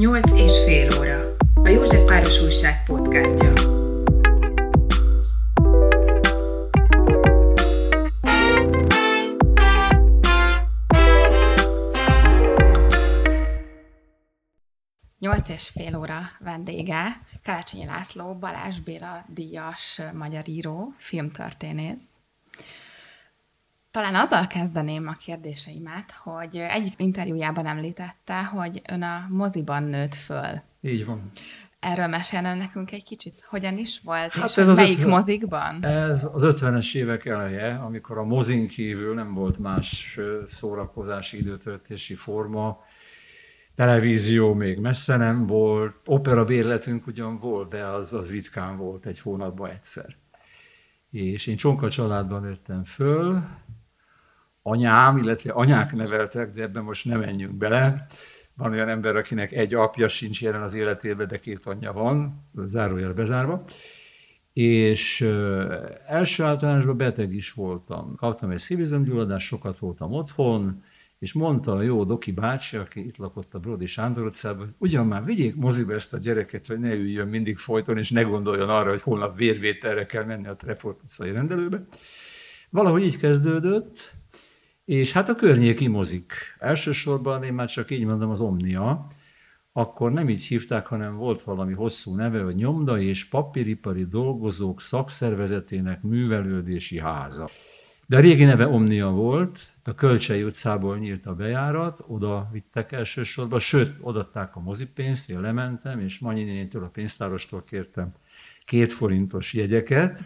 Nyolc és fél óra. A József Páros Újság podcastja. Nyolc és fél óra vendége Karácsonyi László, Balázs Béla díjas magyar író, filmtörténész. Talán azzal kezdeném a kérdéseimet, hogy egyik interjújában említette, hogy ön a moziban nőtt föl. Így van. Erről mesélne nekünk egy kicsit, hogyan is volt, hát és ez az melyik ötven, mozikban? Ez az 50-es évek eleje, amikor a mozin kívül nem volt más szórakozási időtöltési forma, televízió még messze nem volt, opera bérletünk ugyan volt, de az, az ritkán volt egy hónapban egyszer. És én Csonka családban nőttem föl, anyám, illetve anyák neveltek, de ebben most nem menjünk bele. Van olyan ember, akinek egy apja sincs jelen az életében, de két anyja van, zárójel bezárva. És első általánosban beteg is voltam. Kaptam egy szívizomgyulladást, sokat voltam otthon, és mondta a jó Doki bácsi, aki itt lakott a Brodi Sándor utcában, hogy ugyan már vigyék moziba ezt a gyereket, hogy ne üljön mindig folyton, és ne gondoljon arra, hogy holnap vérvételre kell menni a Trefort utcai rendelőbe. Valahogy így kezdődött, és hát a környéki mozik. Elsősorban én már csak így mondom az Omnia, akkor nem így hívták, hanem volt valami hosszú neve, hogy Nyomda és Papíripari Dolgozók Szakszervezetének Művelődési Háza. De a régi neve Omnia volt, a Kölcsei utcából nyílt a bejárat, oda vittek elsősorban, sőt, odatták a mozipénzt, én lementem, és Manyi a pénztárostól kértem két forintos jegyeket,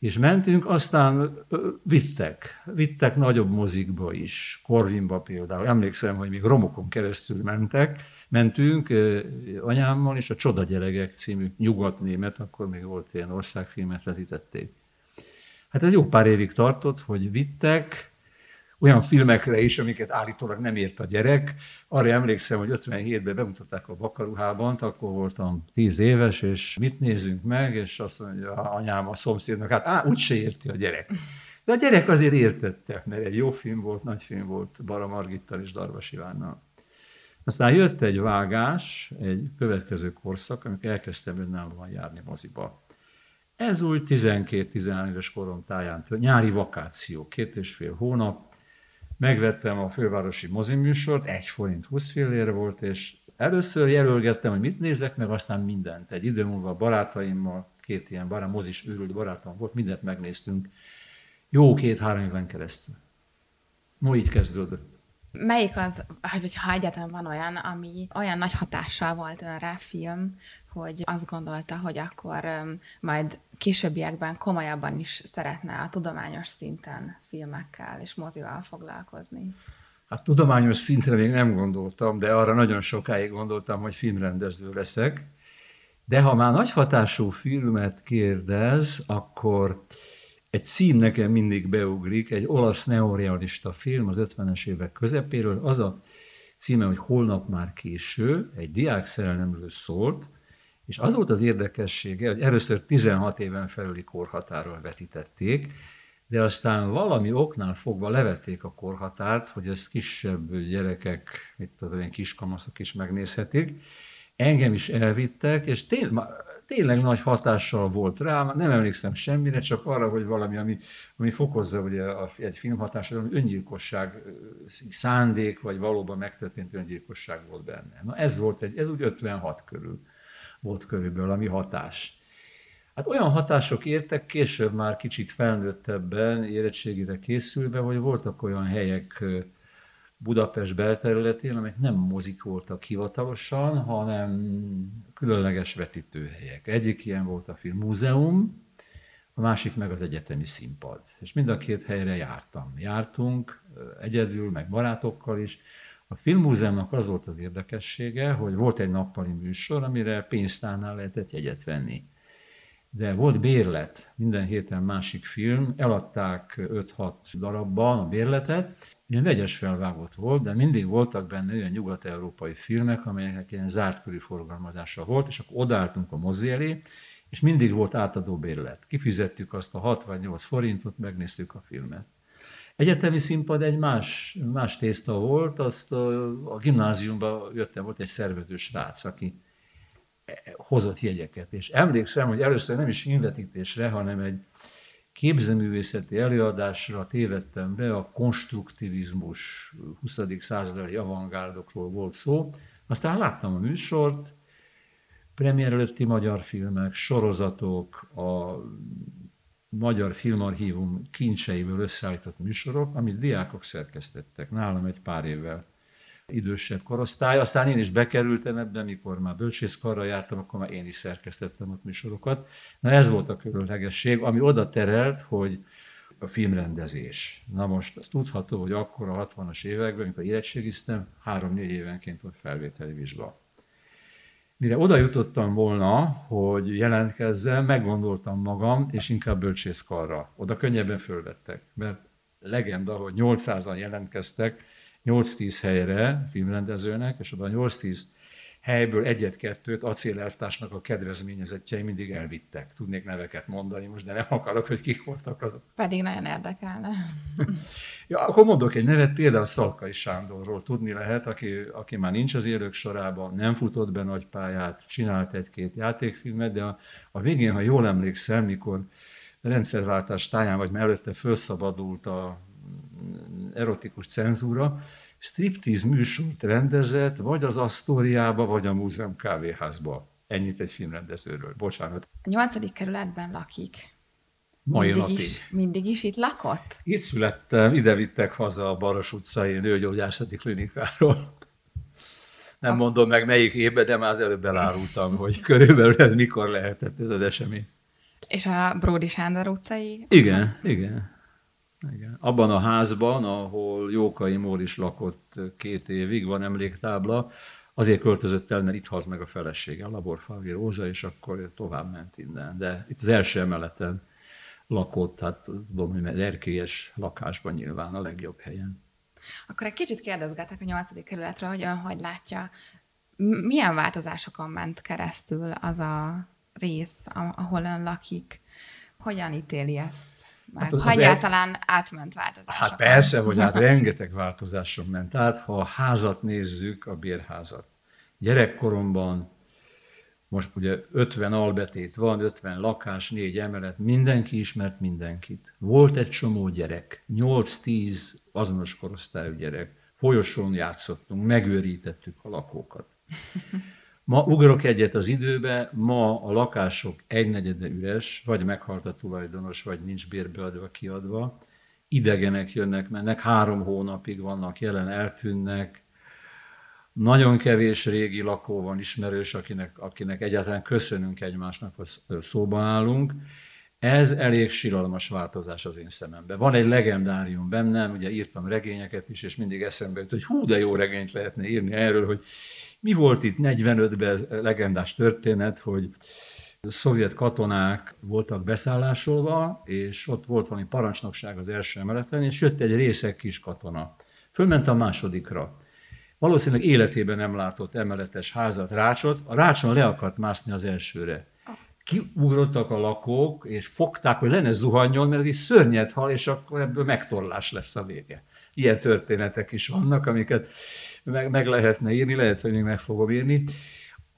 és mentünk, aztán vittek, vittek nagyobb mozikba is, Korvinba például. Emlékszem, hogy még romokon keresztül mentek, mentünk anyámmal, és a Csoda gyerekek című nyugat-német, akkor még volt ilyen országfilmet vetítették. Hát ez jó pár évig tartott, hogy vittek, olyan filmekre is, amiket állítólag nem ért a gyerek. Arra emlékszem, hogy 57-ben bemutatták a Bakaruhában, akkor voltam 10 éves, és mit nézzünk meg, és azt mondja anyám a szomszédnak, hát á, úgyse érti a gyerek. De a gyerek azért értette, mert egy jó film volt, nagy film volt Bara Margittal és Darvas Ivánnal. Aztán jött egy vágás, egy következő korszak, amikor elkezdtem önállóan járni moziba. Ez úgy 12-13 éves korom táján, nyári vakáció, két és fél hónap, megvettem a fővárosi moziműsort, egy forint 20 fillére volt, és először jelölgettem, hogy mit nézek, meg aztán mindent. Egy idő múlva barátaimmal, két ilyen barát, mozis őrült barátom volt, mindent megnéztünk. Jó két-három éven keresztül. No, így kezdődött. Melyik az, hogy ha egyáltalán van olyan, ami olyan nagy hatással volt önre film, hogy azt gondolta, hogy akkor majd későbbiekben komolyabban is szeretne a tudományos szinten filmekkel és mozival foglalkozni? Hát tudományos szintre még nem gondoltam, de arra nagyon sokáig gondoltam, hogy filmrendező leszek. De ha már nagy hatású filmet kérdez, akkor egy cím nekem mindig beugrik, egy olasz neorealista film az 50-es évek közepéről, az a címe, hogy Holnap már késő, egy diák szerelmemről szólt, és az volt az érdekessége, hogy először 16 éven felüli korhatáról vetítették, de aztán valami oknál fogva levették a korhatárt, hogy ezt kisebb gyerekek, mit tudom, ilyen kiskamaszok is megnézhetik. Engem is elvittek, és tényleg, tényleg nagy hatással volt rám, nem emlékszem semmire, csak arra, hogy valami, ami, ami fokozza ugye a, egy film hatását, ami öngyilkosság, szándék, vagy valóban megtörtént öngyilkosság volt benne. Na ez volt egy, ez úgy 56 körül volt körülbelül a mi hatás. Hát olyan hatások értek később már kicsit felnőttebben, érettségére készülve, hogy voltak olyan helyek Budapest belterületén, amelyek nem mozik voltak hivatalosan, hanem különleges vetítőhelyek. Egyik ilyen volt a Filmmúzeum, a másik meg az egyetemi színpad. És mind a két helyre jártam. Jártunk egyedül, meg barátokkal is, a Filmmúzeumnak az volt az érdekessége, hogy volt egy nappali műsor, amire pénztárnál lehetett jegyet venni. De volt bérlet, minden héten másik film, eladták 5-6 darabban a bérletet, ilyen vegyes felvágott volt, de mindig voltak benne olyan nyugat-európai filmek, amelyeknek ilyen zárt körű forgalmazása volt, és akkor odálltunk a mozi elé, és mindig volt átadó bérlet. Kifizettük azt a 68 forintot, megnéztük a filmet. Egyetemi színpad egy más, más tészta volt, azt a, a gimnáziumba jöttem, volt egy szervező srác, aki hozott jegyeket. És emlékszem, hogy először nem is invetítésre, hanem egy képzőművészeti előadásra tévedtem be, a konstruktivizmus 20. századi avantgárdokról volt szó. Aztán láttam a műsort, premier előtti magyar filmek, sorozatok, a Magyar Filmarchívum kincseiből összeállított műsorok, amit diákok szerkesztettek nálam egy pár évvel idősebb korosztály. Aztán én is bekerültem ebbe, mikor már bölcsészkarra jártam, akkor már én is szerkesztettem ott műsorokat. Na ez volt a különlegesség, ami oda terelt, hogy a filmrendezés. Na most az tudható, hogy akkor a 60-as években, amikor érettségiztem, három-négy évenként volt felvételi vizsga. Mire oda jutottam volna, hogy jelentkezzem, meggondoltam magam, és inkább bölcsészkarra. Oda könnyebben fölvettek, mert legenda, hogy 800-an jelentkeztek, 8-10 helyre filmrendezőnek, és oda 8-10 helyből egyet-kettőt acélelvtársnak a kedvezményezettjei mindig elvittek. Tudnék neveket mondani most, de nem akarok, hogy kik voltak azok. Pedig nagyon érdekelne. ja, akkor mondok egy nevet, például Szalkai Sándorról tudni lehet, aki, aki már nincs az élők sorában, nem futott be nagy pályát, csinált egy-két játékfilmet, de a, a végén, ha jól emlékszem, mikor rendszerváltás táján, vagy mellette felszabadult a erotikus cenzúra, striptease műsort rendezett, vagy az Asztóriába, vagy a Múzeum kávéházba. Ennyit egy filmrendezőről. Bocsánat. A nyolcadik kerületben lakik. Mai mindig napig. Is, mindig is itt lakott? Itt születtem, ide vittek haza a Baros utcai nőgyógyászati klinikáról. Nem mondom meg melyik évben, de már az előbb elárultam, hogy körülbelül ez mikor lehetett ez az esemény. És a Bródi Sándor utcai? Igen, igen. Igen. Abban a házban, ahol Jókai Mór is lakott két évig, van emléktábla, azért költözött el, mert itt halt meg a felesége, a Laborfalvi Róza, és akkor tovább ment innen. De itt az első emeleten lakott, hát tudom, hogy erkélyes lakásban nyilván a legjobb helyen. Akkor egy kicsit kérdezgetek a nyolcadik kerületről, hogy ön hogy látja, milyen változásokon ment keresztül az a rész, ahol ön lakik? Hogyan ítéli ezt? Hát az, ha az egyáltalán el... átment változások. Hát persze, hogy hát rengeteg változáson ment át. Ha a házat nézzük, a bérházat. Gyerekkoromban most ugye 50 albetét van, 50 lakás, 4 emelet, mindenki ismert mindenkit. Volt egy csomó gyerek, 8-10 azonos korosztályú gyerek. Folyosón játszottunk, megőrítettük a lakókat. Ma ugrok egyet az időbe, ma a lakások egynegyede üres, vagy meghalt a tulajdonos, vagy nincs bérbeadva, kiadva. Idegenek jönnek, mennek, három hónapig vannak jelen, eltűnnek. Nagyon kevés régi lakó van ismerős, akinek, akinek egyáltalán köszönünk egymásnak, hogy szóba állunk. Ez elég siralmas változás az én szememben. Van egy legendárium bennem, ugye írtam regényeket is, és mindig eszembe jut, hogy hú, de jó regényt lehetne írni erről, hogy mi volt itt 45-ben legendás történet, hogy szovjet katonák voltak beszállásolva, és ott volt valami parancsnokság az első emeleten, és jött egy részek kis katona. Fölment a másodikra. Valószínűleg életében nem látott emeletes házat, rácsot, a rácson le akart mászni az elsőre. Kiugrottak a lakók, és fogták, hogy lenne zuhanyon, mert ez is szörnyet hal, és akkor ebből megtorlás lesz a vége. Ilyen történetek is vannak, amiket meg, meg lehetne írni, lehet, hogy még meg fogom írni.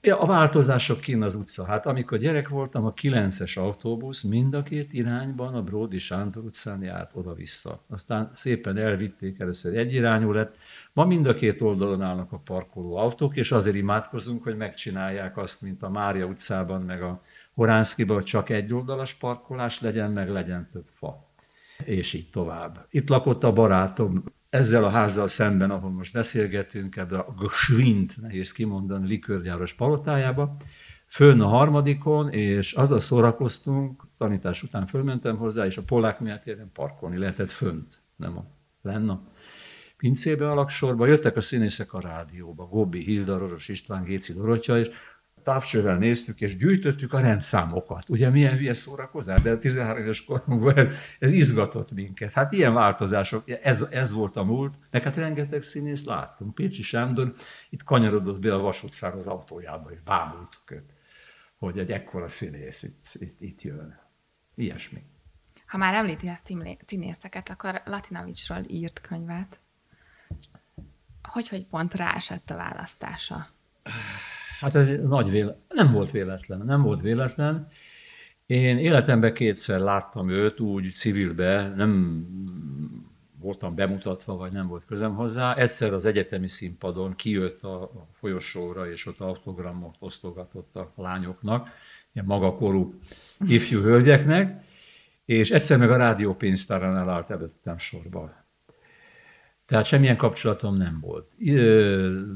Ja, a változások kín az utca. Hát amikor gyerek voltam, a 9-es autóbusz mind a két irányban a Bródi Sándor utcán járt oda-vissza. Aztán szépen elvitték, először egyirányú lett. Ma mind a két oldalon állnak a parkoló autók, és azért imádkozunk, hogy megcsinálják azt, mint a Mária utcában, meg a Horánszkiban, hogy csak egy oldalas parkolás legyen, meg legyen több fa. És így tovább. Itt lakott a barátom, ezzel a házzal szemben, ahol most beszélgetünk, ebbe a Gschwind, nehéz kimondani, likörgyáros palotájába, fönn a harmadikon, és azzal szórakoztunk, tanítás után fölmentem hozzá, és a polák miatt érden parkolni lehetett fönt, nem a lenne. Pincébe alaksorba jöttek a színészek a rádióba, Gobbi, Hilda, Roros István, Géci Dorottya, és távcsővel néztük, és gyűjtöttük a rendszámokat. Ugye milyen hülye szórakozás, de a 13 éves korunkban ez, ez izgatott minket. Hát ilyen változások, ez, ez volt a múlt, meg hát rengeteg színész láttunk. Pécsi Sándor itt kanyarodott be a vasútszár az autójába, és bámultuk őt, hogy egy ekkora színész itt, itt, itt jön. Ilyesmi. Ha már említi a színészeket, akkor Latinovicsról írt könyvet. Hogy, hogy pont ráesett a választása? Hát ez nagy véle... nem volt véletlen, nem volt véletlen. Én életemben kétszer láttam őt úgy civilbe, nem voltam bemutatva, vagy nem volt közem hozzá. Egyszer az egyetemi színpadon kijött a folyosóra, és ott autogramot osztogatott a lányoknak, ilyen magakorú ifjú hölgyeknek, és egyszer meg a rádiópénztáron elállt előttem sorba. Tehát semmilyen kapcsolatom nem volt.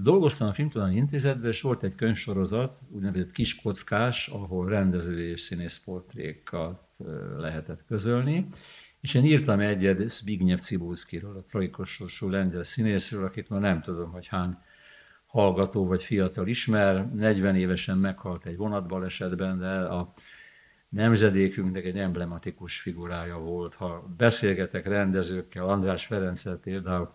Dolgoztam a Filmtudományi Intézetben, és volt egy könyvsorozat, úgynevezett kiskockás, ahol rendező és színész portrékat lehetett közölni, és én írtam egyet Zbigniew Cibulszkiról, a trojkos sorsú lengyel színészről, akit már nem tudom, hogy hány hallgató vagy fiatal ismer, 40 évesen meghalt egy vonatbalesetben, de a nemzedékünknek egy emblematikus figurája volt. Ha beszélgetek rendezőkkel, András Ferenccel például,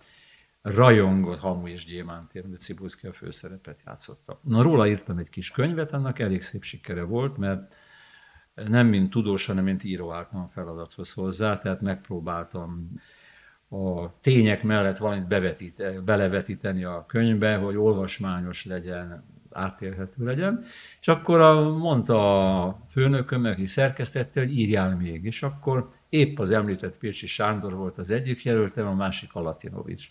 rajongott Hamu és Gyémántért, mert Cibulszki a főszerepet játszotta. Na, róla írtam egy kis könyvet, annak elég szép sikere volt, mert nem mint tudós, hanem mint író álltam a feladathoz hozzá, tehát megpróbáltam a tények mellett valamit belevetíteni a könyvbe, hogy olvasmányos legyen, átélhető legyen. És akkor a, mondta a főnököm, aki szerkesztette, hogy írjál még. És akkor épp az említett Pécsi Sándor volt az egyik jelöltem, a másik Alatinovics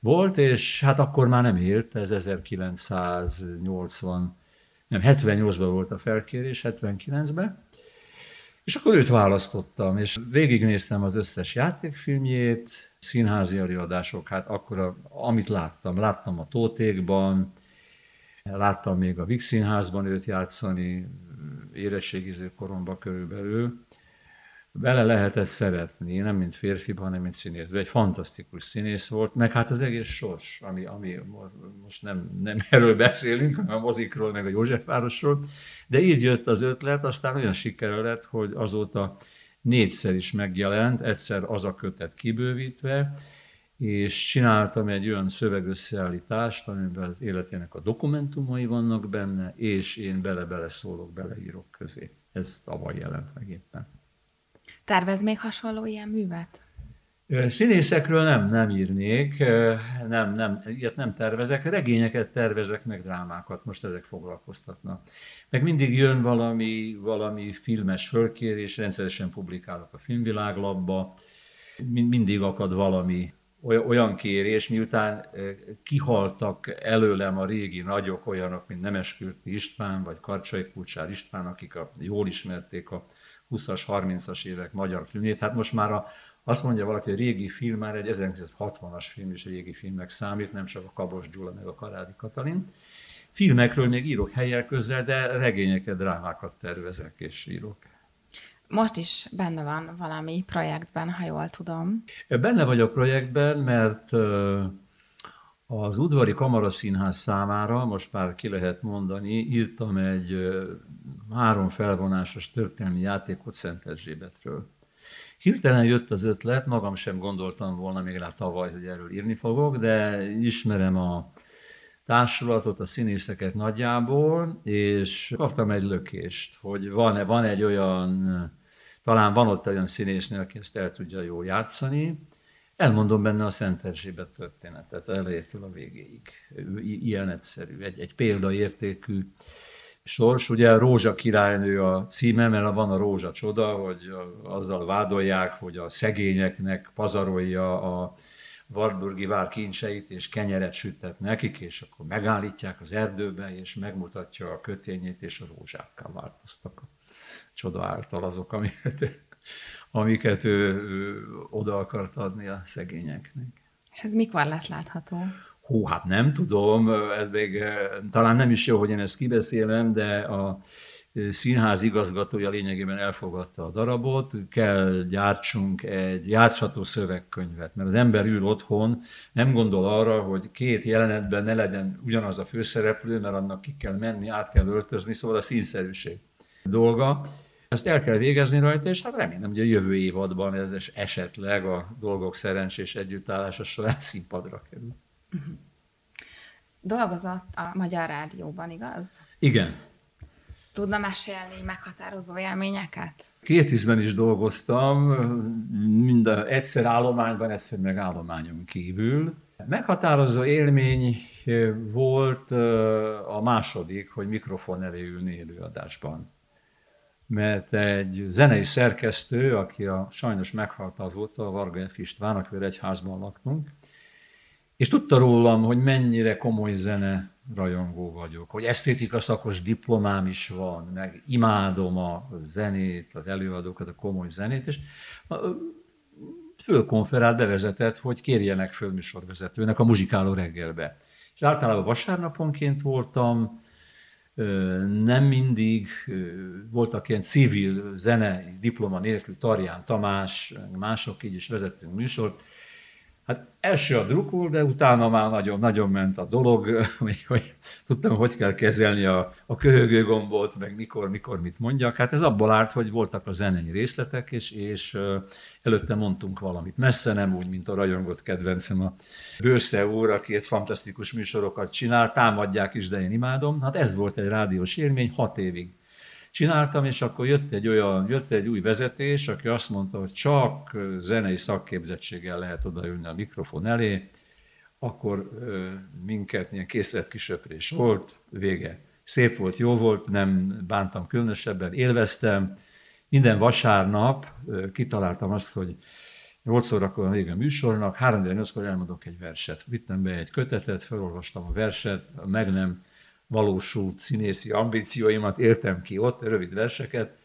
volt, és hát akkor már nem élt, ez 1980, nem, 78-ban volt a felkérés, 79-ben, és akkor őt választottam, és végignéztem az összes játékfilmjét, színházi előadások, hát akkor, a, amit láttam, láttam a Tótékban, láttam még a Vix Színházban őt játszani, érettségiző koromban körülbelül, bele lehetett szeretni, nem mint férfi, hanem mint színész. Egy fantasztikus színész volt, meg hát az egész sors, ami, ami most nem, nem erről beszélünk, hanem a mozikról, meg a Józsefvárosról, de így jött az ötlet, aztán olyan sikere lett, hogy azóta négyszer is megjelent, egyszer az a kötet kibővítve, és csináltam egy olyan szövegösszeállítást, amiben az életének a dokumentumai vannak benne, és én bele-bele szólok, beleírok közé. Ez tavaly jelent meg éppen. Tervez még hasonló ilyen művet? Színészekről nem, nem írnék, nem, nem, ilyet nem tervezek, regényeket tervezek, meg drámákat, most ezek foglalkoztatnak. Meg mindig jön valami, valami filmes fölkérés, rendszeresen publikálok a filmviláglapba, mindig akad valami olyan kérés, miután kihaltak előlem a régi nagyok, olyanok, mint Nemeskürti István, vagy Karcsai Kulcsár István, akik a, jól ismerték a 20-as, 30-as évek magyar filmjét. Hát most már a, azt mondja valaki, hogy régi film már egy 1960-as film is régi filmnek számít, nem csak a Kabos Gyula meg a Karádi Katalin. Filmekről még írok helyel közel, de regényeket, drámákat tervezek és írok. Most is benne van valami projektben, ha jól tudom. Benne vagyok projektben, mert az udvari kamaraszínház számára, most már ki lehet mondani, írtam egy három felvonásos történelmi játékot Szent Erzsébetről. Hirtelen jött az ötlet, magam sem gondoltam volna még rá tavaly, hogy erről írni fogok, de ismerem a társulatot, a színészeket nagyjából, és kaptam egy lökést, hogy van-e, van egy olyan, talán van ott olyan színésznő, aki ezt el tudja jól játszani, Elmondom benne a Szent Erzsébet történetet, elejétől a végéig. Ilyen egyszerű, egy, egy példaértékű sors. Ugye a Rózsa királynő a címe, mert van a Rózsa csoda, hogy azzal vádolják, hogy a szegényeknek pazarolja a Wartburgi vár kincseit, és kenyeret süttet nekik, és akkor megállítják az erdőbe, és megmutatja a kötényét, és a rózsákká változtak csoda által azok, amiket amiket ő, ő oda akart adni a szegényeknek. És ez mikor lesz látható? Hú, hát nem tudom, ez még talán nem is jó, hogy én ezt kibeszélem, de a színház igazgatója lényegében elfogadta a darabot, kell gyártsunk egy játszható szövegkönyvet, mert az ember ül otthon, nem gondol arra, hogy két jelenetben ne legyen ugyanaz a főszereplő, mert annak ki kell menni, át kell öltözni, szóval a színszerűség dolga. Ezt el kell végezni rajta, és hát remélem, hogy a jövő évadban ez esetleg a dolgok szerencsés együttállása során színpadra kerül. Dolgozott a Magyar Rádióban, igaz? Igen. Tudna mesélni meghatározó élményeket? Két ízben is dolgoztam, mind a, egyszer állományban, egyszer meg állományon kívül. Meghatározó élmény volt a második, hogy mikrofon elé ülni élőadásban. Mert egy zenei szerkesztő, aki a, sajnos meghalt azóta, a Varga F. István, akivel egy házban laktunk, és tudta rólam, hogy mennyire komoly zene rajongó vagyok, hogy esztétika szakos diplomám is van, meg imádom a zenét, az előadókat, a komoly zenét, és fölkonferált, bevezetett, hogy kérjenek föl a muzsikáló reggelbe. És általában vasárnaponként voltam, nem mindig voltak ilyen civil zene diploma nélkül, Tarján Tamás, mások így is vezettünk műsort, Hát első a drukul, de utána már nagyon-nagyon ment a dolog, hogy, tudtam, hogy kell kezelni a, a köhögő gombot, meg mikor, mikor mit mondjak. Hát ez abból állt, hogy voltak a zenei részletek, és, és előtte mondtunk valamit. Messze nem úgy, mint a rajongott kedvencem a Bősze úr, aki egy fantasztikus műsorokat csinál, támadják is, de én imádom. Hát ez volt egy rádiós élmény, hat évig csináltam, és akkor jött egy olyan, jött egy új vezetés, aki azt mondta, hogy csak zenei szakképzettséggel lehet odaülni a mikrofon elé, akkor minket ilyen készletkisöprés volt, vége. Szép volt, jó volt, nem bántam különösebben, élveztem. Minden vasárnap kitaláltam azt, hogy 8 órakor a vége a műsornak, 3 8 elmondok egy verset. Vittem be egy kötetet, felolvastam a verset, meg nem valósult színészi ambícióimat éltem ki ott, rövid verseket.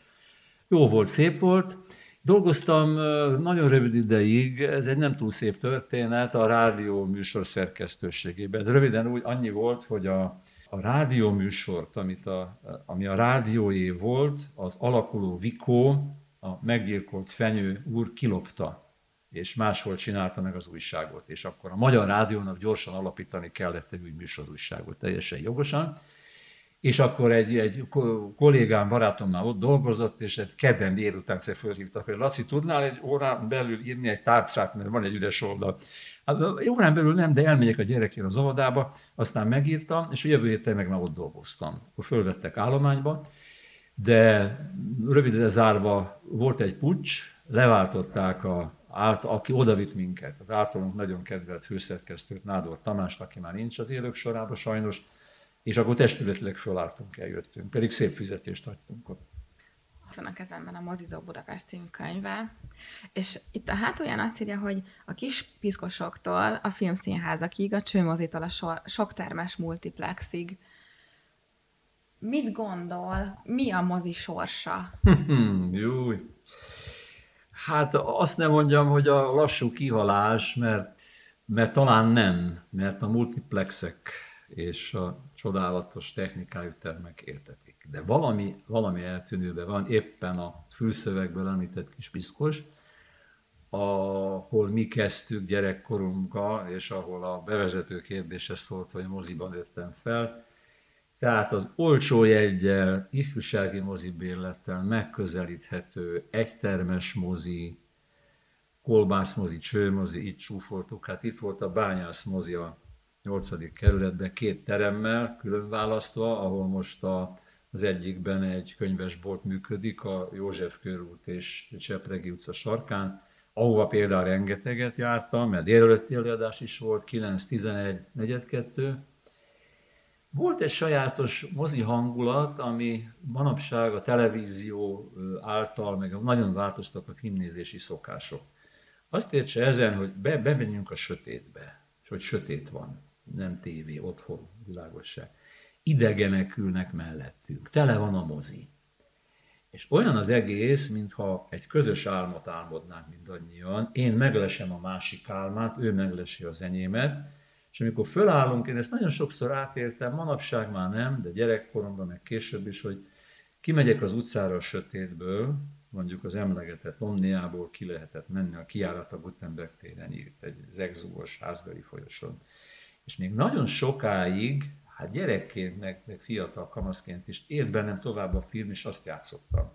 Jó volt, szép volt. Dolgoztam nagyon rövid ideig, ez egy nem túl szép történet, a rádió műsor szerkesztőségében. Röviden úgy annyi volt, hogy a, a rádió műsort, amit a, ami a rádióé volt, az alakuló Vikó, a meggyilkolt Fenyő úr kilopta és máshol csinálta meg az újságot. És akkor a Magyar Rádiónak gyorsan alapítani kellett egy új műsorújságot, teljesen jogosan. És akkor egy, egy kollégám, barátom már ott dolgozott, és egy kedden délután egyszer fölhívtak, hogy Laci, tudnál egy órán belül írni egy tárcát, mert van egy üres oldal. Hát, órán belül nem, de elmegyek a gyerekért az óvodába, aztán megírtam, és a jövő héten meg már ott dolgoztam. Akkor fölvettek állományba, de röviden zárva volt egy pucs, leváltották a állt, aki odavitt minket, az általunk nagyon kedvelt főszerkesztőt, Nádor Tamást, aki már nincs az élők sorában sajnos, és akkor testületileg fölálltunk, eljöttünk, pedig szép fizetést adtunk ott. Ott van a kezemben a Mozizó Budapest című könyve, és itt a hátulján azt írja, hogy a kis piszkosoktól a filmszínházakig, a csőmozitól a sor, soktermes multiplexig. Mit gondol, mi a mozi sorsa? Jó. Hát azt nem mondjam, hogy a lassú kihalás, mert, mert talán nem, mert a multiplexek és a csodálatos technikájú termek értetik. De valami, valami eltűnőben van, éppen a fülszövegből említett kis piszkos, ahol mi kezdtük gyerekkorunkkal, és ahol a bevezető kérdése szólt, hogy moziban nőttem fel, tehát az olcsó jegyel, ifjúsági mozibérlettel megközelíthető egytermes mozi, kolbászmozi, csőmozi, itt csúfoltuk. Hát itt volt a bányász mozi a 8. kerületben két teremmel külön választva, ahol most a, az egyikben egy könyvesbolt működik, a József körút és Csepregi utca sarkán, ahova például rengeteget jártam, mert délelőtti előadás is volt, 9-11, 4 volt egy sajátos mozi hangulat, ami manapság a televízió által, meg nagyon változtak a filmnézési szokások. Azt értse ezen, hogy be, bemenjünk a sötétbe, és hogy sötét van, nem tévé, otthon, világosság. Idegenek ülnek mellettünk, tele van a mozi. És olyan az egész, mintha egy közös álmot álmodnánk mindannyian. Én meglesem a másik álmát, ő meglesi az enyémet, és amikor fölállunk, én ezt nagyon sokszor átéltem, manapság már nem, de gyerekkoromban, meg később is, hogy kimegyek az utcára a sötétből, mondjuk az emlegetett Omniából ki lehetett menni a kiárat a Gutenberg téren egy zegzúgos házbeli folyosón. És még nagyon sokáig, hát gyerekként, meg, meg fiatal kamaszként is élt bennem tovább a film, és azt játszottam.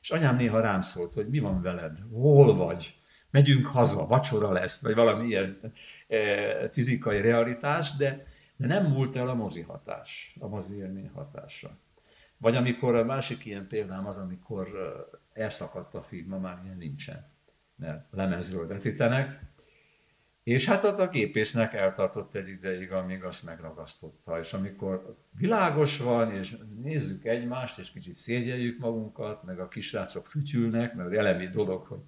És anyám néha rám szólt, hogy mi van veled, hol vagy, megyünk haza, vacsora lesz, vagy valami ilyen e, fizikai realitás, de, de nem múlt el a mozi hatás, a mozi élmény hatása. Vagy amikor a másik ilyen példám az, amikor elszakadt a film, ma már ilyen nincsen, mert lemezről vetítenek, és hát ott a gépésznek eltartott egy ideig, amíg azt megragasztotta. És amikor világos van, és nézzük egymást, és kicsit szégyeljük magunkat, meg a kisrácok fütyülnek, mert elemi dolog, hogy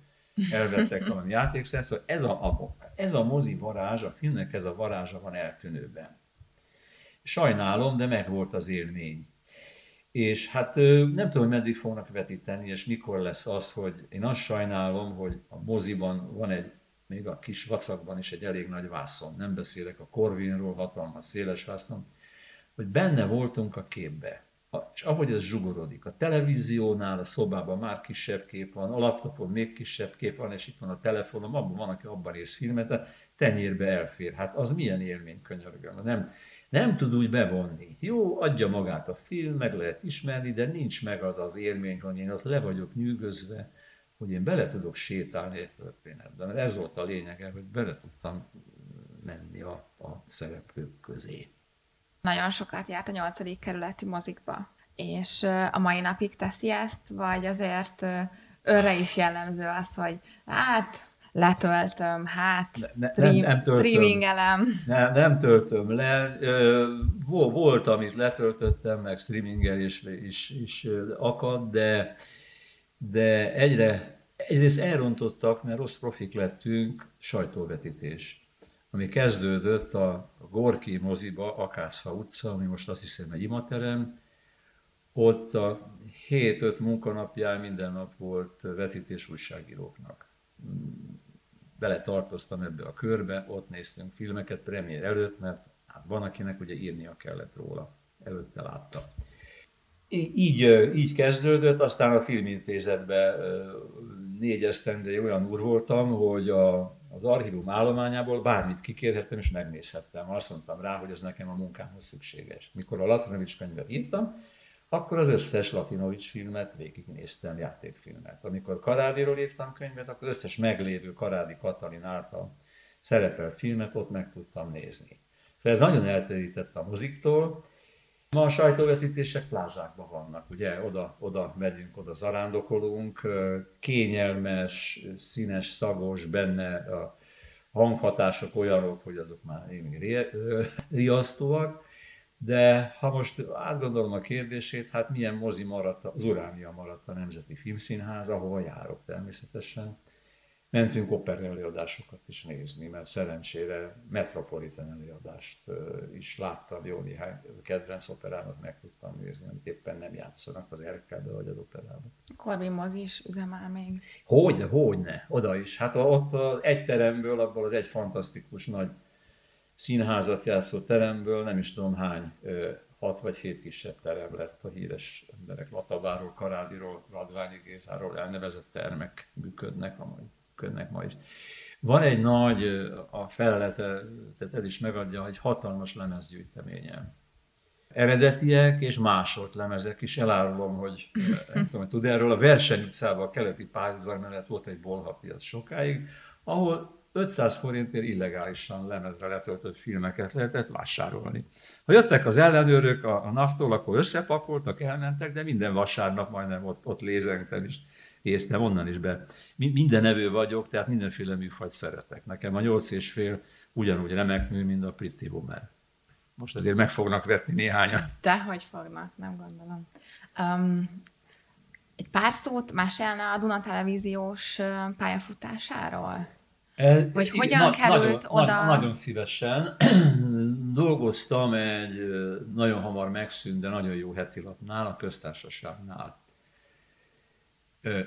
elvettek valami játékszert, szóval ez a, a, ez a mozi varázs, a filmnek ez a varázsa van eltűnőben. Sajnálom, de meg volt az élmény. És hát nem tudom, hogy meddig fognak vetíteni, és mikor lesz az, hogy én azt sajnálom, hogy a moziban van egy, még a kis vacakban is egy elég nagy vászon. Nem beszélek a Corvinról, hatalmas széles vászon, hogy benne voltunk a képbe. És ahogy ez zsugorodik, a televíziónál, a szobában már kisebb kép van, a laptopon még kisebb kép van, és itt van a telefonom, abban van, aki abban néz filmet, de tenyérbe elfér. Hát az milyen élmény, könyörgöm. Nem, nem tud úgy bevonni. Jó, adja magát a film, meg lehet ismerni, de nincs meg az az élmény, hogy én ott le vagyok nyűgözve, hogy én bele tudok sétálni egy történetbe. Mert ez volt a lényege, hogy bele tudtam menni a, a szereplők közé. Nagyon sokat járt a nyolcadik kerületi mozikba, és a mai napig teszi ezt, vagy azért őre is jellemző az, hogy hát letöltöm, hát ne, stream, nem, nem töltöm, streamingelem. Nem, nem töltöm le. Volt, amit letöltöttem, meg streamingel is, is, is akad, de, de egyre, egyrészt elrontottak, mert rossz profik lettünk, sajtóvetítés. Ami kezdődött a Gorki moziba, Akászfa utca, ami most azt hiszem egy imaterem, ott a 7-5 munkanapján minden nap volt vetítés újságíróknak. Bele tartoztam ebbe a körbe, ott néztünk filmeket premier előtt, mert hát van, akinek ugye írnia kellett róla, előtte látta. Így, így kezdődött, aztán a filmintézetben négy esztendő olyan úr voltam, hogy a, az archívum állományából bármit kikérhettem és megnézhettem. Azt mondtam rá, hogy ez nekem a munkámhoz szükséges. Mikor a Latinovics könyvet írtam, akkor az összes Latinovics filmet végignéztem, játékfilmet. Amikor Karádiról írtam könyvet, akkor az összes meglévő Karádi Katalin által szerepelt filmet ott meg tudtam nézni. Szóval ez nagyon elterített a moziktól. Ma a sajtóvetítések plázákban vannak, ugye, oda, oda megyünk, oda zarándokolunk, kényelmes, színes, szagos, benne a hanghatások olyanok, hogy azok már még riasztóak. De ha most átgondolom a kérdését, hát milyen mozi maradt, az Uránia maradt a Nemzeti Filmszínház, ahova járok természetesen. Mentünk opera előadásokat is nézni, mert szerencsére metropolitan előadást is láttam, jó néhány kedvenc operámat meg tudtam nézni, amit éppen nem játszanak az Erkelbe vagy az operában. Korvin mozi is üzemel még. Hogyne, hogyne, oda is. Hát ott az egy teremből, abból az egy fantasztikus nagy színházat játszó teremből nem is tudom hány, hat vagy hét kisebb terem lett a híres emberek Lataváról, Karádiról, Radványi Gézáról elnevezett termek működnek, amely működnek ma is. Van egy nagy, a felelete, tehát ez is megadja, egy hatalmas lemezgyűjteménye. Eredetiek és másolt lemezek is, elárulom, hogy nem tudom, hogy tud erről, a versenyutcában a keleti pályaudvar mellett volt egy bolhapiac sokáig, ahol 500 forintért illegálisan lemezre letöltött filmeket lehetett vásárolni. Ha jöttek az ellenőrök a, a naftól, akkor összepakoltak, elmentek, de minden vasárnap majdnem ott, ott lézengtem is, észtem onnan is be. Minden nevő vagyok, tehát mindenféle műfajt szeretek. Nekem a nyolc és fél ugyanúgy remek mű, mint a Pretty Woman. Most azért meg fognak vetni néhányan. hogy fognak, nem gondolom. Um, egy pár szót mesélne a Duna televíziós pályafutásáról? Vagy hogyan na, került nagyon, oda? Na, nagyon szívesen. Dolgoztam egy nagyon hamar megszűnt, de nagyon jó heti lapnál, a köztársaságnál.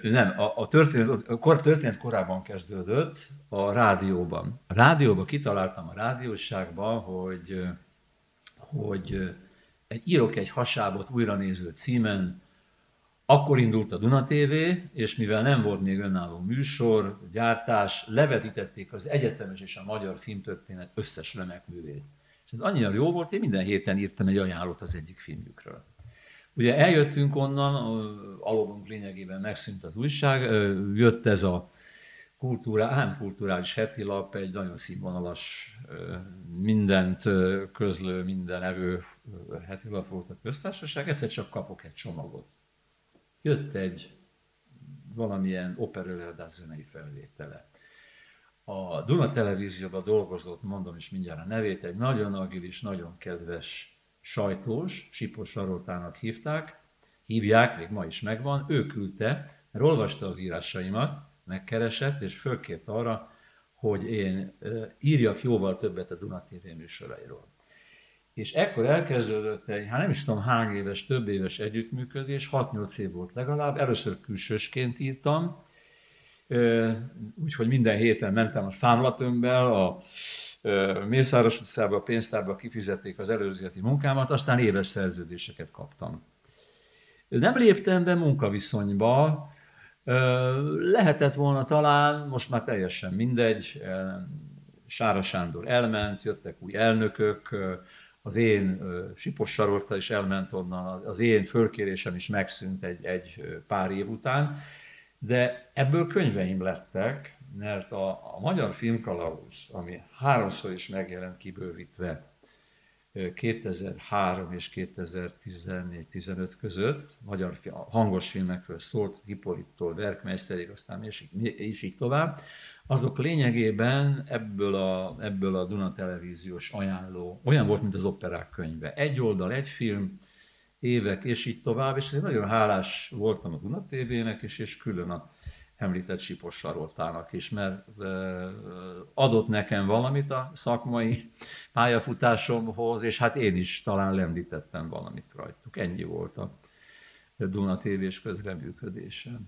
Nem, a, a, történet, a kor, történet korábban kezdődött a rádióban. A rádióban kitaláltam a rádióságban, hogy, hogy egy, írok egy hasábot újra néző címen, akkor indult a Duna TV, és mivel nem volt még önálló műsor, gyártás, levetítették az egyetemes és a magyar filmtörténet összes remekművét. És ez annyira jó volt, hogy minden héten írtam egy ajánlót az egyik filmjükről. Ugye eljöttünk onnan, alulunk lényegében megszűnt az újság, jött ez a kultúrá, nem kulturális heti lap, egy nagyon színvonalas mindent közlő, minden evő heti lap volt a köztársaság, egyszer csak kapok egy csomagot. Jött egy valamilyen operőleadás zenei felvétele. A Duna televízióban dolgozott, mondom is mindjárt a nevét, egy nagyon agilis, nagyon kedves sajtós, Sipos Saroltának hívták, hívják, még ma is megvan, ő küldte, mert olvasta az írásaimat, megkeresett, és fölkért arra, hogy én írjak jóval többet a Duna TV műsorairól. És ekkor elkezdődött egy, hát nem is tudom hány éves, több éves együttműködés, 6-8 év volt legalább, először külsősként írtam, úgyhogy minden héten mentem a számlatömbbel, a Mészáros utcába, a pénztárba kifizették az előzeti munkámat, aztán éves szerződéseket kaptam. Nem léptem be munkaviszonyba, Lehetett volna talán, most már teljesen mindegy, Sára Sándor elment, jöttek új elnökök, az én Sipos Sarolta is elment onnan, az én fölkérésem is megszűnt egy, egy pár év után, de ebből könyveim lettek, mert a, a Magyar Filmkalauz, ami háromszor is megjelent kibővítve 2003 és 2014-15 között magyar hangos filmekről szólt, Hippolittól, Werkmeisterig, aztán és és így tovább, azok lényegében ebből a, ebből a Duna televíziós ajánló, olyan volt, mint az operák könyve. Egy oldal, egy film, évek, és így tovább, és én nagyon hálás voltam a Duna TV-nek, és, és külön a említett Sipos Saroltának is, mert adott nekem valamit a szakmai pályafutásomhoz, és hát én is talán lendítettem valamit rajtuk. Ennyi volt a Duna TV-s közreműködése.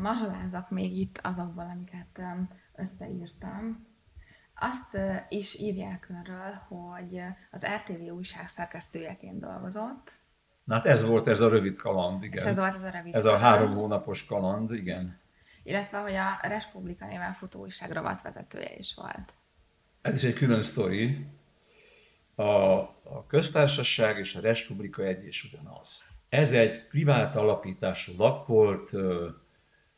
Mazsolázak még itt azokból, amiket összeírtam. Azt is írják önről, hogy az RTV újság szerkesztőjeként dolgozott, Na hát ez volt ez a rövid kaland, igen. És ez volt ez a rövid Ez a három hónapos kaland, igen. Illetve, hogy a Respublika néven futó újság rovatvezetője is volt. Ez is egy külön sztori. A, a köztársaság és a Respublika egy és ugyanaz. Ez egy privát alapítású lap volt,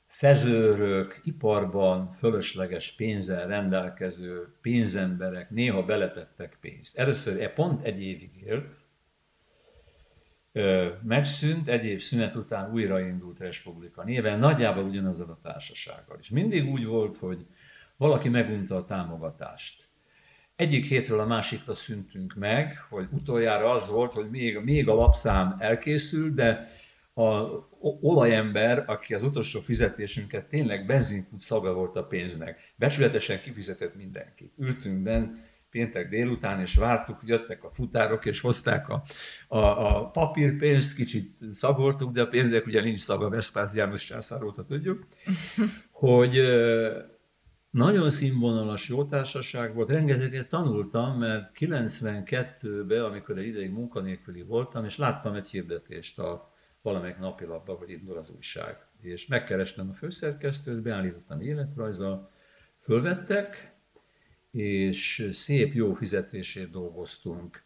fezőrök, iparban fölösleges pénzzel rendelkező pénzemberek néha beletettek pénzt. Először e pont egy évig élt, megszűnt, egy év szünet után újraindult Respublika néven, nagyjából ugyanazzal a társasággal. És mindig úgy volt, hogy valaki megunta a támogatást. Egyik hétről a másikra szűntünk meg, hogy utoljára az volt, hogy még, még a lapszám elkészült, de a olajember, aki az utolsó fizetésünket tényleg benzinkút szaga volt a pénznek, becsületesen kifizetett mindenkit. Ültünk benne, péntek délután, és vártuk, jöttek a futárok, és hozták a, a, a papírpénzt, kicsit szagoltuk, de a pénznek ugye nincs szaga, Veszpász János császár óta tudjuk, hogy nagyon színvonalas jó társaság volt, rengeteget tanultam, mert 92-ben, amikor egy ideig munkanélküli voltam, és láttam egy hirdetést a valamelyik napilapban, hogy indul az újság. És megkerestem a főszerkesztőt, beállítottam életrajza, fölvettek, és szép, jó fizetését dolgoztunk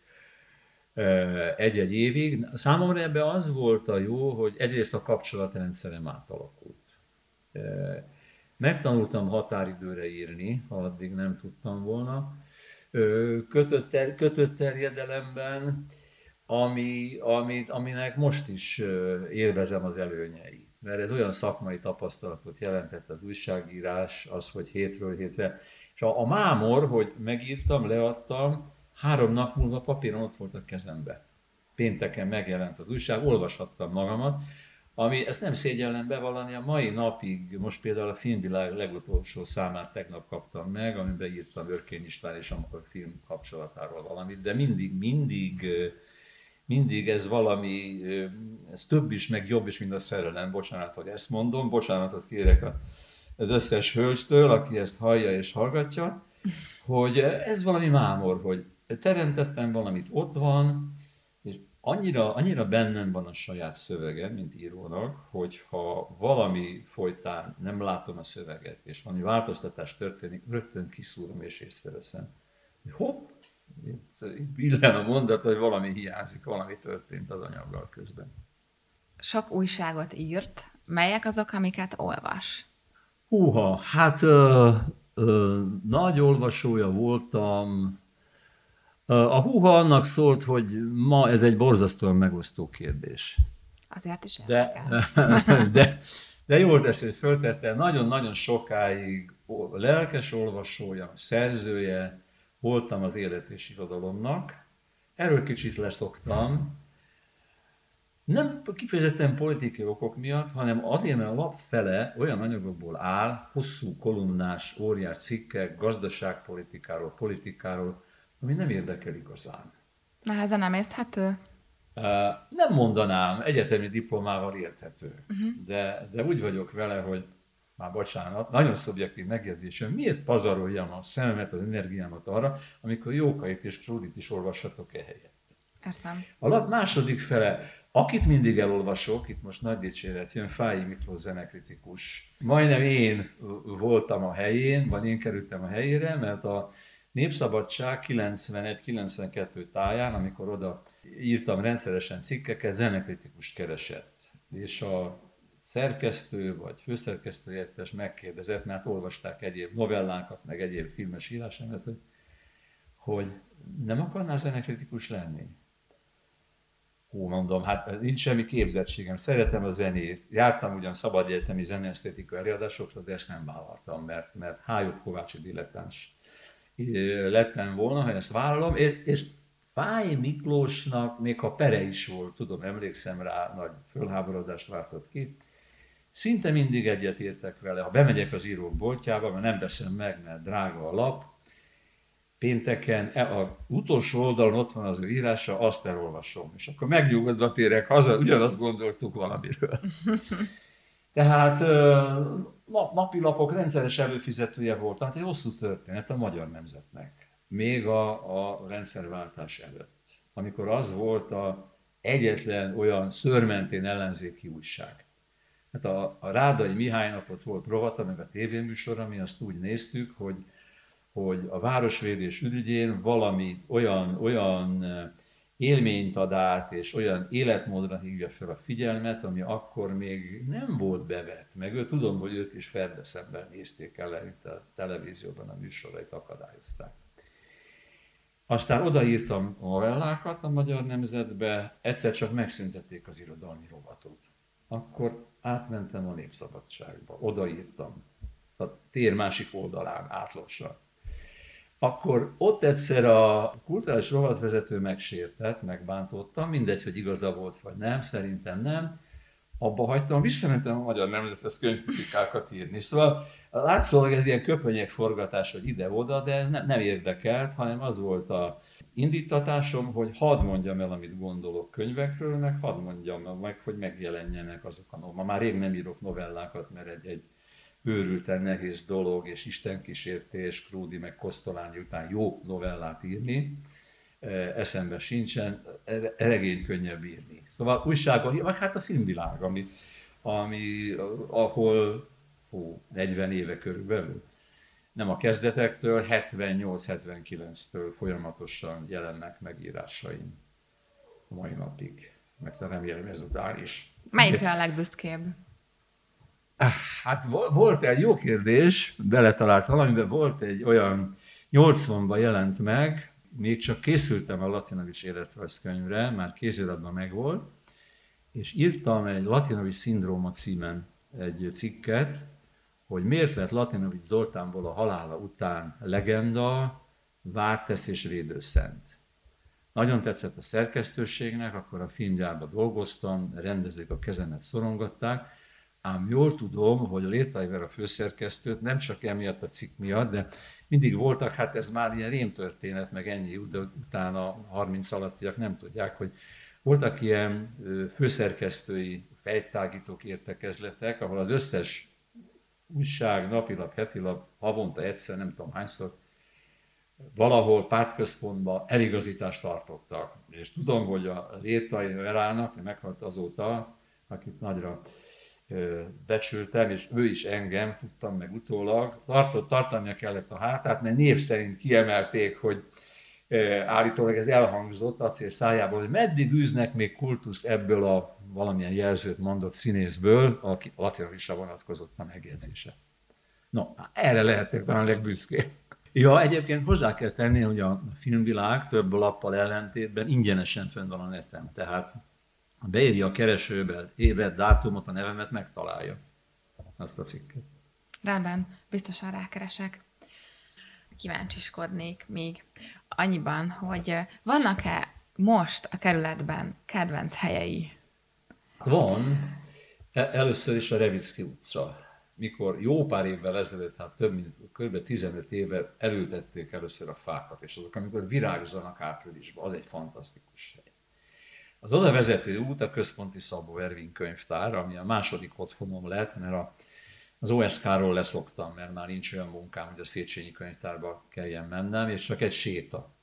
egy-egy évig. Számomra ebben az volt a jó, hogy egyrészt a kapcsolatrendszerem átalakult. Megtanultam határidőre írni, ha addig nem tudtam volna. Kötött, ter, kötött terjedelemben, ami, amit, aminek most is élvezem az előnyeit. Mert ez olyan szakmai tapasztalatot jelentett az újságírás, az, hogy hétről hétre és a, a mámor, hogy megírtam, leadtam, három nap múlva papíron ott volt a kezembe. Pénteken megjelent az újság, olvashattam magamat, ami ezt nem szégyellem bevallani, a mai napig, most például a filmvilág legutolsó számát tegnap kaptam meg, amiben írtam Örkény István és a film kapcsolatáról valamit, de mindig, mindig, mindig ez valami, ez több is, meg jobb is, mint a szerelem. Bocsánat, hogy ezt mondom, bocsánatot kérek a az összes hölgytől, aki ezt hallja és hallgatja, hogy ez valami mámor, hogy teremtettem valamit, ott van, és annyira, annyira bennem van a saját szövege, mint írónak, hogy ha valami folytán nem látom a szöveget, és valami változtatás történik, rögtön kiszúrom és észreveszem. Hopp, itt, itt billen a mondat, hogy valami hiányzik, valami történt az anyaggal közben. Sok újságot írt. Melyek azok, amiket olvas? Húha, hát ö, nagy olvasója voltam. A húha annak szólt, hogy ma ez egy borzasztóan megosztó kérdés. Azért is de, de, de jól tesz, hogy föltette, nagyon-nagyon sokáig lelkes olvasója, szerzője voltam az élet és irodalomnak. Erről kicsit leszoktam, nem kifejezetten politikai okok miatt, hanem azért, mert a lap fele olyan anyagokból áll, hosszú kolumnás, óriás cikkek, gazdaságpolitikáról, politikáról, ami nem érdekel igazán. Nehezen nem érthető? Nem mondanám, egyetemi diplomával érthető, uh-huh. de, de úgy vagyok vele, hogy már bocsánat, nagyon szubjektív megjegyzésem, miért pazaroljam a szememet, az energiámat arra, amikor Jókait és Krúdit is olvashatok e helyet. Értem. A lap második fele, akit mindig elolvasok, itt most nagy dicséret jön, Fáji Miklós zenekritikus. Majdnem én voltam a helyén, vagy én kerültem a helyére, mert a Népszabadság 91-92 táján, amikor oda írtam rendszeresen cikkeket, zenekritikust keresett. És a szerkesztő vagy főszerkesztő értes megkérdezett, mert olvasták egyéb novellákat, meg egyéb filmes írásomat, hogy, hogy nem akarnál zenekritikus lenni? Hú, mondom, hát nincs semmi képzettségem, szeretem a zenét, jártam ugyan szabad egyetemi zeneesztétikai előadásokra, de ezt nem vállaltam, mert, mert Hájobb Kovácsi dilettáns lettem volna, ha ezt vállalom, és Fáj Miklósnak még ha pere is volt, tudom, emlékszem rá, nagy fölháborodást váltott ki, szinte mindig egyet értek vele. Ha bemegyek az írók boltjába, mert nem veszem meg, mert drága a lap, pénteken e, a utolsó oldalon ott van az ő írása, azt elolvasom. És akkor megnyugodva térek haza, ugyanazt gondoltuk valamiről. Tehát nap, napi lapok rendszeres előfizetője voltam, hát egy hosszú történet a magyar nemzetnek. Még a, a rendszerváltás előtt. Amikor az volt a egyetlen olyan szörmentén ellenzéki újság. Hát a, a Rádai Mihálynak ott volt rovata, meg a tévéműsor, mi azt úgy néztük, hogy hogy a városvédés ügyén valami olyan, olyan élményt ad át, és olyan életmódra hívja fel a figyelmet, ami akkor még nem volt bevett. Meg ő tudom, hogy őt is ferdeszebben nézték el, mint a televízióban a műsorait akadályozták. Aztán odaírtam novellákat a Magyar Nemzetbe, egyszer csak megszüntették az irodalmi rovatot. Akkor átmentem a Népszabadságba, odaírtam, a tér másik oldalán átlassan akkor ott egyszer a kulturális rovatvezető megsértett, megbántotta, mindegy, hogy igaza volt vagy nem, szerintem nem, abba hagytam, visszamentem a Magyar Nemzethez könyvkritikákat írni. Szóval látszólag ez ilyen köpönyek forgatás, hogy ide-oda, de ez nem, nem érdekelt, hanem az volt a indítatásom, hogy hadd mondjam el, amit gondolok könyvekről, meg hadd mondjam meg, hogy megjelenjenek azok a novellákat. Ma már rég nem írok novellákat, mert egy, egy őrülten nehéz dolog, és Isten kísértés, Krúdi meg Kosztolányi után jó novellát írni, e, eszembe sincsen, regényt könnyebb írni. Szóval újságban, vagy hát a filmvilág, ami, ami ahol hú, 40 éve körülbelül, nem a kezdetektől, 78-79-től folyamatosan jelennek megírásaim a mai napig. Meg remélem ezután is. Melyikre a legbüszkébb? Hát volt egy jó kérdés, beletalált valamiben, volt egy olyan 80-ban jelent meg, még csak készültem a Latinovics életrajzkönyvre, már kéziratban megvolt, és írtam egy Latinovics szindróma címen egy cikket, hogy miért lett Latinovics Zoltánból a halála után legenda, vártesz és védőszent. Nagyon tetszett a szerkesztőségnek, akkor a filmgyárban dolgoztam, rendezők a kezemet szorongatták, Ám jól tudom, hogy a Létaiver a főszerkesztőt nem csak emiatt a cikk miatt, de mindig voltak, hát ez már ilyen rémtörténet, meg ennyi, de utána 30 alattiak nem tudják, hogy voltak ilyen főszerkesztői fejtágítók értekezletek, ahol az összes újság, napilap, hetilap, havonta egyszer, nem tudom hányszor, valahol pártközpontban eligazítást tartottak. És tudom, hogy a Létai Verának, meghalt azóta, akit nagyra becsültem, és ő is engem, tudtam meg utólag, tartott, tartania kellett a hátát, mert név szerint kiemelték, hogy állítólag ez elhangzott acél szájából, hogy meddig űznek még kultuszt ebből a valamilyen jelzőt mondott színészből, aki latinusra vonatkozott a megjegyzése. No, erre lehetnek talán legbüszkébb. Ja, egyébként hozzá kell tenni, hogy a filmvilág több lappal ellentétben ingyenesen fönn van a neten. Tehát beírja a keresőbe évet, dátumot, a nevemet, megtalálja azt a cikket. Rendben, biztosan rákeresek. Kíváncsiskodnék még annyiban, hogy vannak-e most a kerületben kedvenc helyei? Van. E- először is a Revicki utca. Mikor jó pár évvel ezelőtt, hát több mint kb. 15 éve elültették először a fákat, és azok, amikor virágzanak áprilisban, az egy fantasztikus. Az oda vezető út a Központi Szabó Ervin könyvtár, ami a második otthonom lett, mert a, az OSK-ról leszoktam, mert már nincs olyan munkám, hogy a Széchenyi könyvtárba kelljen mennem, és csak egy séta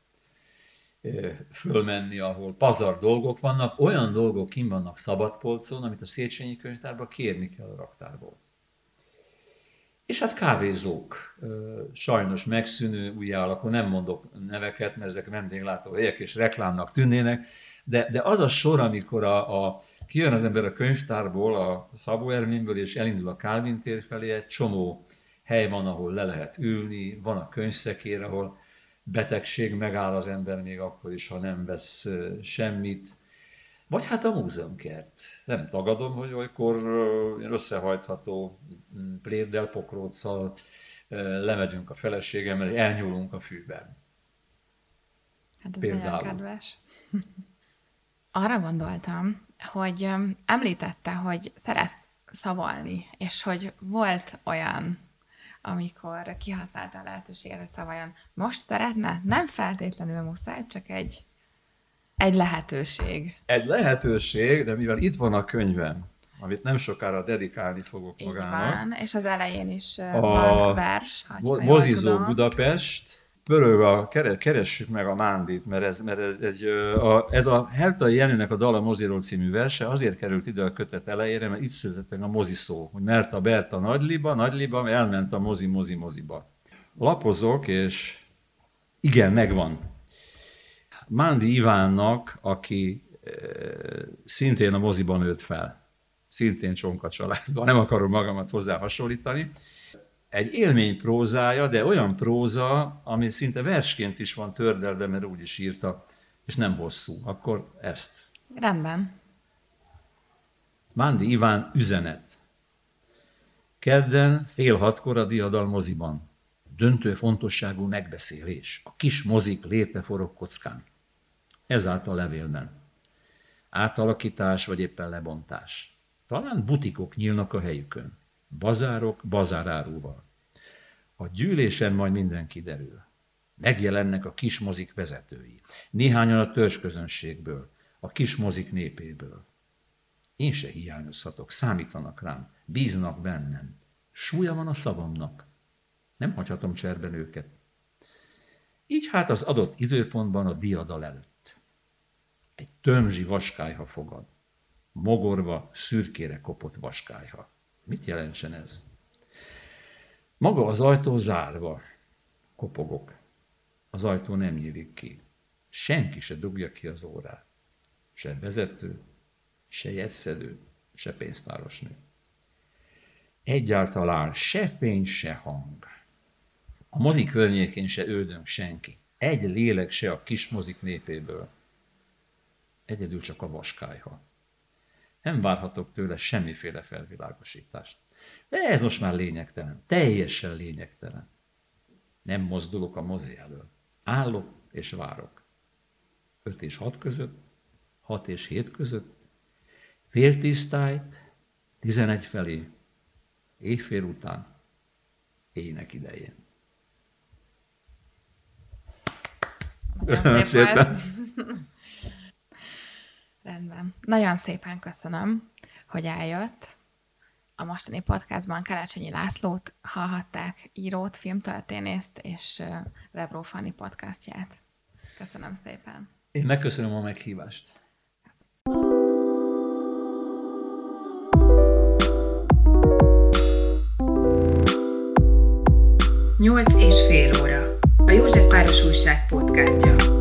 fölmenni, ahol pazar dolgok vannak, olyan dolgok kim vannak szabadpolcon, amit a Széchenyi könyvtárba kérni kell a raktárból. És hát kávézók, sajnos megszűnő új alakú, nem mondok neveket, mert ezek vendéglátó helyek és reklámnak tűnnének, de, de az a sor, amikor a, a, kijön az ember a könyvtárból, a Szabó Erminből, és elindul a Kálvin tér felé, egy csomó hely van, ahol le lehet ülni, van a könyvszekér, ahol betegség megáll az ember még akkor is, ha nem vesz semmit. Vagy hát a múzeumkert. Nem tagadom, hogy olykor összehajtható mm, pléddel, pokróccal lemegyünk a feleségemmel, elnyúlunk a fűben. Hát ez Például. nagyon kedves. Arra gondoltam, hogy említette, hogy szeret szavalni, és hogy volt olyan amikor kihasználta a lehetőséget, hogy szavajon. Most szeretne? Nem feltétlenül muszáj, csak egy, egy lehetőség. Egy lehetőség, de mivel itt van a könyvem, amit nem sokára dedikálni fogok magának. Így van, és az elején is a van vers. Mozizó Budapest, pörög a, keressük meg a Mándit, mert ez, mert ez, ez, a, ez a Heltai Jenőnek a Dala Moziról című verse azért került ide a kötet elejére, mert itt született meg a mozi szó, hogy mert a Berta nagyliba, nagyliba, elment a mozi, mozi, moziba. Lapozok, és igen, megvan. Mándi Ivánnak, aki e, szintén a moziban nőtt fel, szintén csonka családban, nem akarom magamat hozzá hasonlítani, egy élmény prózája, de olyan próza, ami szinte versként is van tördelve, mert úgy is írta, és nem hosszú. Akkor ezt. Rendben. Mándi Iván üzenet. Kedden fél hatkor a diadal moziban. Döntő fontosságú megbeszélés. A kis mozik léte forog kockán. Ezáltal levélben. Átalakítás vagy éppen lebontás. Talán butikok nyílnak a helyükön bazárok bazárárúval. A gyűlésen majd minden kiderül. Megjelennek a kismozik vezetői, néhányan a törzsközönségből, a kismozik népéből. Én se hiányozhatok, számítanak rám, bíznak bennem. Súlya van a szavamnak. Nem hagyhatom cserben őket. Így hát az adott időpontban a diadal előtt. Egy tömzsi vaskályha fogad. Mogorva, szürkére kopott vaskályha. Mit jelentsen ez? Maga az ajtó zárva. Kopogok. Az ajtó nem nyílik ki. Senki se dugja ki az órát. Se vezető, se jegyszedő, se pénztárosnő. Egyáltalán se fény, se hang. A mozi környékén se ődön senki. Egy lélek se a kis mozik népéből. Egyedül csak a vaskályha. Nem várhatok tőle semmiféle felvilágosítást. De ez most már lényegtelen, teljesen lényegtelen. Nem mozdulok a mozi elől. Állok és várok. 5 és 6 között, 6 és 7 között, fél tájt, 11 felé, éjfél után, ének idején. Köszönöm szépen. Rendben. Nagyon szépen köszönöm, hogy eljött. A mostani podcastban Karácsonyi Lászlót hallhatták, írót, filmtörténészt és Lebró Fanni podcastját. Köszönöm szépen. Én megköszönöm a meghívást. Nyolc és fél óra. A József Páros Újság podcastja.